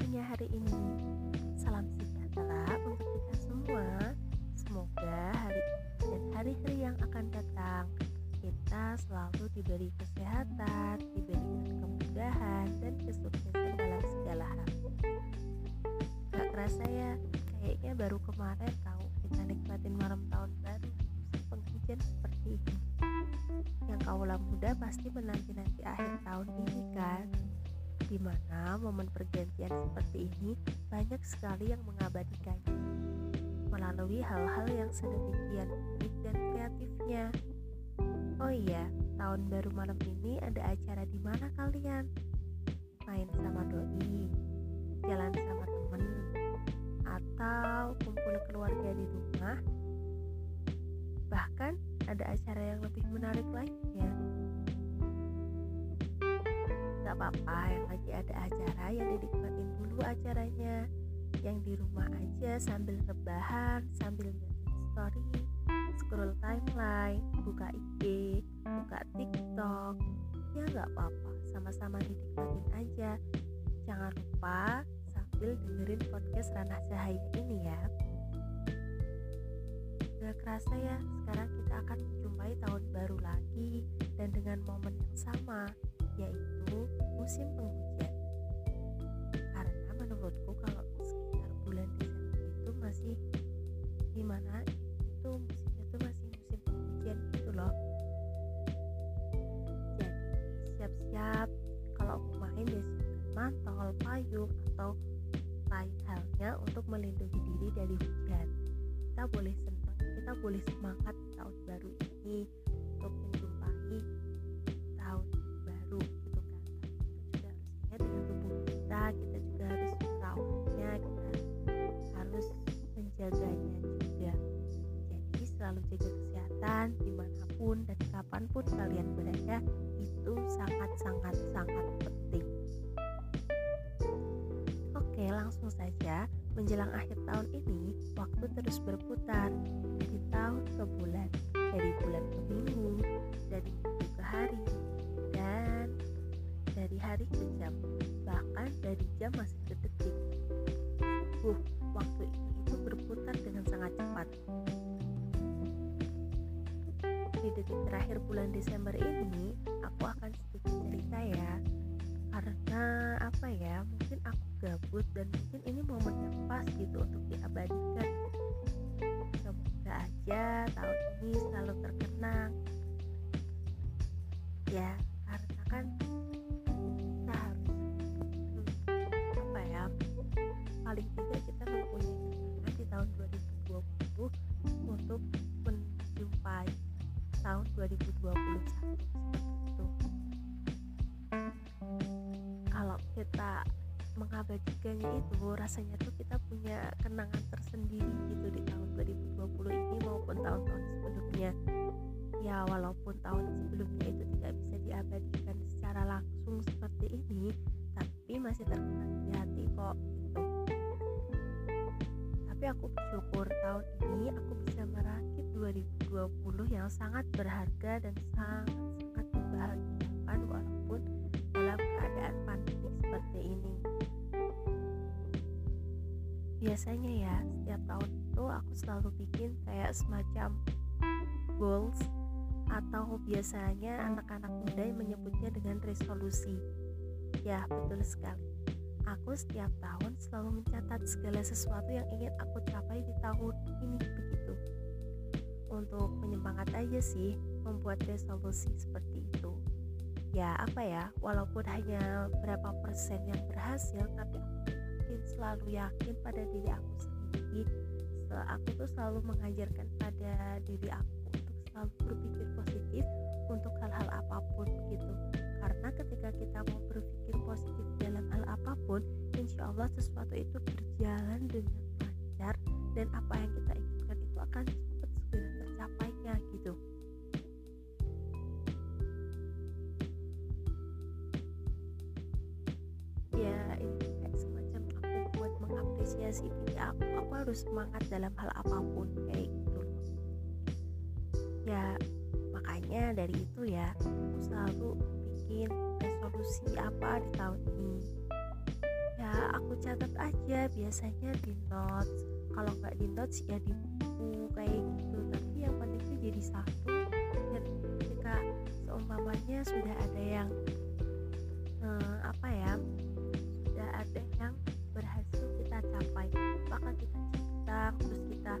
kabarnya hari ini? Salam sejahtera untuk kita semua. Semoga hari dan hari-hari yang akan datang kita selalu diberi kesehatan, diberikan kemudahan dan kesuksesan dalam segala hal. Gak kerasa ya, kayaknya baru kemarin tahu kita nikmatin malam tahun baru penghujan seperti ini. Yang kaulah muda pasti menanti-nanti akhir tahun ini kan? Di mana momen pergantian seperti ini banyak sekali yang mengabadikannya melalui hal-hal yang sedemikian unik dan kreatifnya. Oh iya, tahun baru malam ini ada acara di mana kalian? Main sama doi, jalan sama temen, atau kumpul keluarga di rumah? Bahkan ada acara yang lebih menarik lainnya gak apa-apa yang lagi ada acara yang dinikmatin dulu acaranya. Yang di rumah aja sambil rebahan sambil ngeliatin story scroll timeline buka IG buka TikTok ya nggak apa-apa. Sama-sama dinikmatin aja. Jangan lupa sambil dengerin podcast Ranah Cahaya ini ya. Gak kerasa ya, sekarang kita akan menjumpai tahun baru lagi dan dengan momen yang sama, yaitu musim penghujan. Karena menurutku kalau sekitar bulan Desember itu masih gimana itu musimnya itu masih musim penghujan gitu loh. Jadi siap-siap kalau mau main ya siapkan mantol, payung atau lain halnya untuk melindungi diri dari hujan. Kita boleh senang, kita boleh semangat tahun di mana pun dan kapan pun kalian berada itu sangat sangat sangat penting. Oke langsung saja. Menjelang akhir tahun ini waktu terus berputar. Dari tahun ke bulan dari bulan ke minggu dari minggu ke hari dan dari hari ke jam bahkan dari jam masih ke detik. Uh waktu itu berputar dengan sangat cepat detik terakhir bulan Desember ini aku akan sedikit cerita ya. Karena apa ya mungkin aku gabut dan mungkin ini momen yang pas gitu untuk diabadikan. Semoga aja tahun ini selalu terkenang. Ya 2021 seperti itu kalau kita mengabadikannya itu rasanya tuh kita punya kenangan tersendiri gitu di tahun 2020 ini maupun tahun-tahun sebelumnya. Ya walaupun tahun sebelumnya itu tidak bisa diabadikan secara langsung seperti ini tapi masih terkenang di hati kok gitu. Tapi aku bersyukur tahun ini aku bisa merakit 2020 yang sangat berharga dan sangat-sangat membahagiakan walaupun dalam keadaan pandemi seperti ini. Biasanya ya setiap tahun itu aku selalu bikin kayak semacam goals atau biasanya anak-anak muda yang menyebutnya dengan resolusi. Ya betul sekali. Aku setiap tahun selalu mencatat segala sesuatu yang ingin aku capai di tahun ini begitu untuk penyemangat aja sih membuat resolusi seperti itu. Ya apa ya walaupun hanya berapa persen yang berhasil tapi aku yakin selalu yakin pada diri aku sendiri. Aku tuh selalu mengajarkan pada diri aku untuk selalu berpikir positif untuk hal-hal apa pun gitu. Karena ketika kita mau berpikir positif dalam hal apa pun insya Allah sesuatu itu berjalan dengan lancar dan apa yang kita inginkan itu akan aku aku harus semangat dalam hal apa pun kayak gitu. Ya makanya dari itu ya aku selalu bikin resolusi apa di tahun ini. Ya aku catat aja biasanya di notes. Kalau nggak di notes ya di buku kayak gitu. Tapi yang penting itu jadi satu ketika seumpamanya sudah ada yang cetak terus kita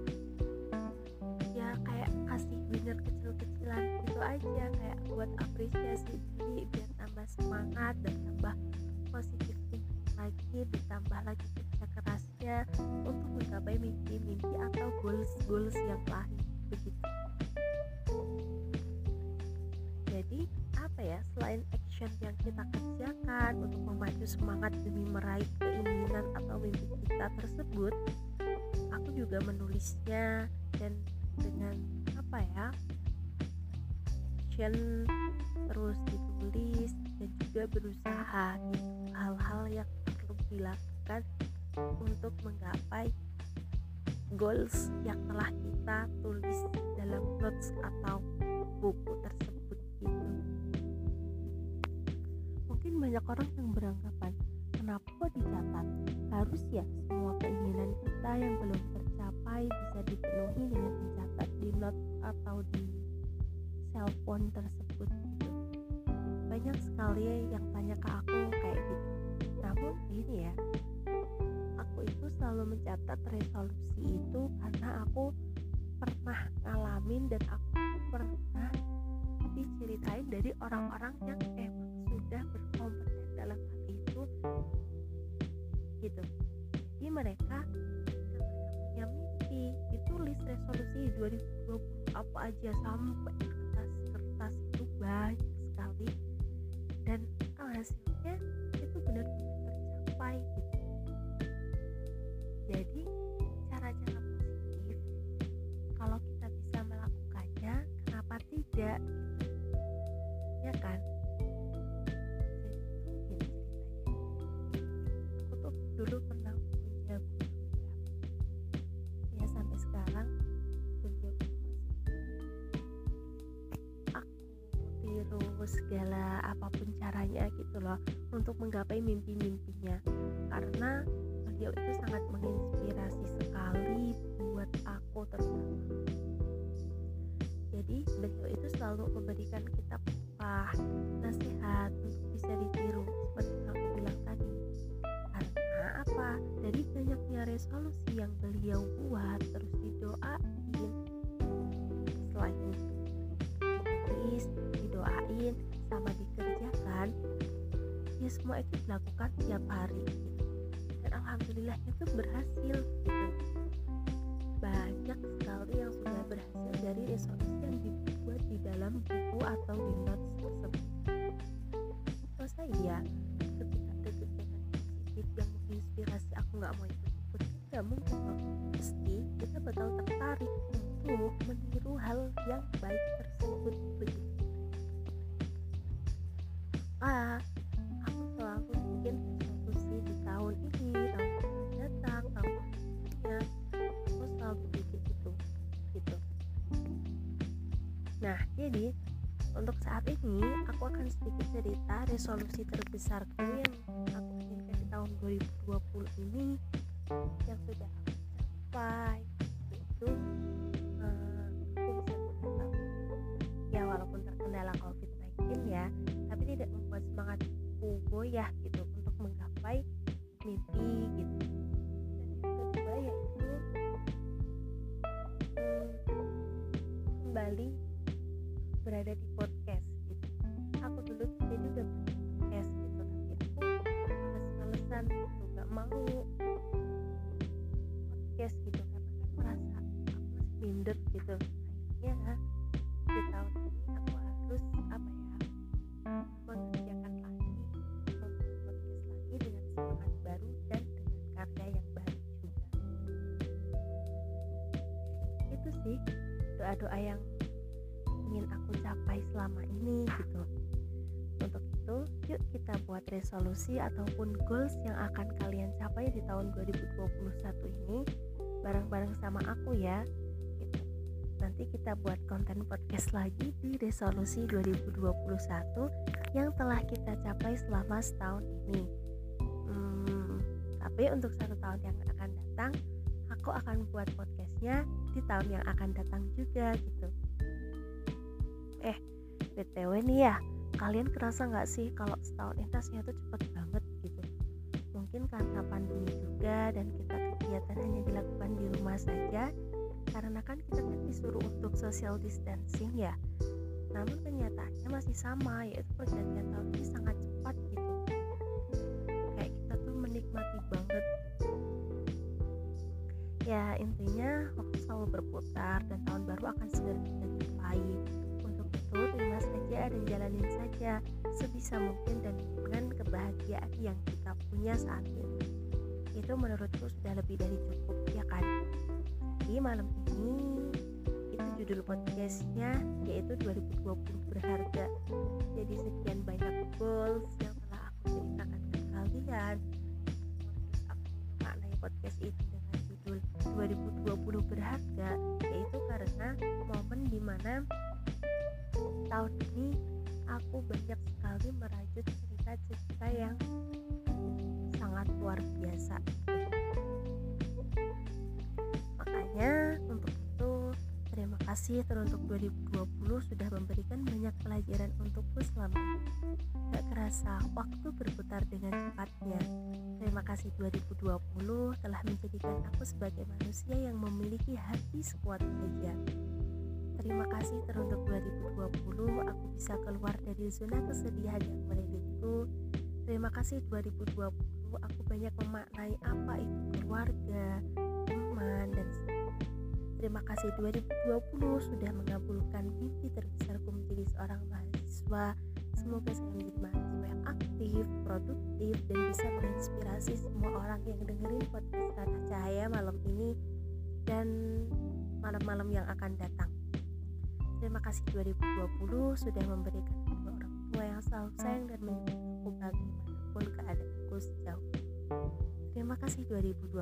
ya kayak kasih winner kecil-kecilan gitu aja kayak buat apresiasi diri biar tambah semangat dan tambah positif lagi ditambah lagi kerja kerasnya untuk menggapai mimpi-mimpi atau goals-goals yang lain begitu. Jadi apa ya selain action yang kita kerjakan untuk memacu semangat demi meraih keinginan atau mimpi kita tersebut aku juga menulisnya dan dengan apa ya action terus ditulis dan juga berusaha hal-hal yang perlu dilakukan untuk menggapai goals yang telah kita tulis dalam notes atau buku tersebut gitu. Mungkin banyak orang yang beranggapan kenapa dicatat harus ya semua keinginan kita yang belum tercapai bisa dipenuhi dengan mencatat di note atau di cellphone tersebut. Banyak sekali yang tanya ke aku kayak gitu. Namun ini ya aku itu selalu mencatat resolusi itu karena aku pernah ngalamin dan aku pernah diceritain dari orang-orang yang emang sudah berkompeten gitu. Jadi mereka punya mimpi ditulis resolusi 2020 apa aja sampai kertas-kertas itu banyak sekali. Dan hasilnya itu benar-benar tercapai gitu. Jadi cara-cara positif kalau kita bisa melakukannya kenapa tidak gitu? Ya kan segala apa pun caranya gitu loh untuk menggapai mimpi-mimpinya. Karena beliau itu sangat menginspirasi sekali buat aku terutama. Jadi beliau itu selalu memberikan kita apa nasihat untuk bisa ditiru seperti yang aku bilang tadi. Karena apa? Dari banyaknya resolusi yang beliau buat semua itu dilakukan tiap hari. Dan alhamdulillah itu berhasil gitu. Banyak sekali yang sudah berhasil dari resolusi yang dibuat di dalam buku atau di notes tersebut. Masa iya ketika ada kegiatan positif yang menginspirasi aku nggak mau ikut ikut nggak mungkin nah jadi untuk saat ini aku akan sedikit cerita resolusi terbesarku yang aku inginkan di tahun 2020 ini yang sudah aku capai itu eh, aku bisa ya walaupun terkendala COVID-19 ya tapi tidak membuat semangatku goyah gitu minder gitu. Akhirnya di tahun ini aku harus apa ya mengerjakan lagi membuat lagi dengan semangat baru dan dengan karya yang baru juga. Itu sih doa-doa yang ingin aku capai selama ini gitu. Untuk itu yuk kita buat resolusi ataupun goals yang akan kalian capai di tahun 2021 ini bareng-bareng sama aku ya. Nanti kita buat konten podcast lagi di resolusi 2021 yang telah kita capai selama setahun ini hmm, Tapi untuk satu tahun yang akan datang, aku akan buat podcastnya di tahun yang akan datang juga gitu. Eh, btw nih ya, kalian kerasa nggak sih kalau setahun intasnya tuh cepet banget gitu? Mungkin karena pandemi juga dan kita kegiatan hanya dilakukan di rumah saja, karena kan kita kan disuruh untuk social distancing ya. Namun kenyataannya masih sama, yaitu pergantian tahun ini sangat cepat gitu. Kayak kita tuh menikmati banget ya intinya waktu selalu berputar dan tahun baru akan segera jumpai untuk itu terima saja dan jalanin saja sebisa mungkin dan dengan kebahagiaan yang kita punya saat ini itu menurutku sudah lebih dari cukup ya kan jadi malam ini. Itu judul podcastnya yaitu 2020 berharga. Jadi sekian banyak goals yang telah aku ceritakan ke kalian. Aku maknai podcast itu 2020 berharga yaitu karena momen di mana tahun ini aku banyak sekali merajut cerita-cerita yang sangat luar biasa kasih teruntuk 2020 sudah memberikan banyak pelajaran untukku selama ini gak kerasa waktu berputar dengan cepatnya Terima kasih 2020 telah menjadikan aku sebagai manusia yang memiliki hati sekuat baja. Terima kasih teruntuk 2020 aku bisa keluar dari zona kesedihan yang melilitku. Terima kasih 2020 aku banyak memaknai apa itu keluarga, Terima kasih 2020 sudah mengabulkan mimpi terbesarku menjadi seorang mahasiswa. Semoga saya menjadi mahasiswa yang aktif, produktif, dan bisa menginspirasi semua orang yang dengerin podcast Ranah Cahaya malam ini dan malam-malam yang akan datang. Terima kasih 2020 sudah memberikan kedua orang tua yang selalu sayang dan mendukungku bagaimanapun keadaanku sejauh ini. Terima kasih 2020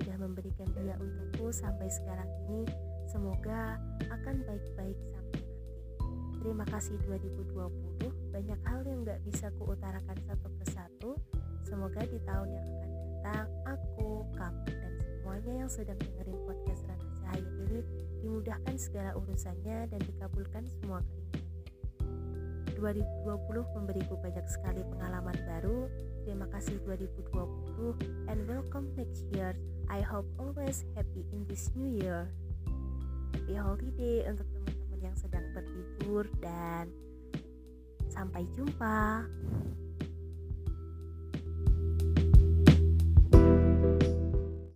sudah memberikan dia untukku sampai sekarang ini. Semoga akan baik-baik sampai nanti. Terima kasih 2020. Banyak hal yang gak bisa kuutarakan satu persatu. Semoga di tahun yang akan datang, aku, kamu, dan semuanya yang sedang dengerin podcast Rana Cahaya ini dimudahkan segala urusannya dan dikabulkan semua keinginannya. 2020 memberiku banyak sekali pengalaman baru, Terima kasih 2020 and welcome next year. I hope always happy in this new year. Happy holiday untuk teman-teman yang sedang berlibur dan sampai jumpa.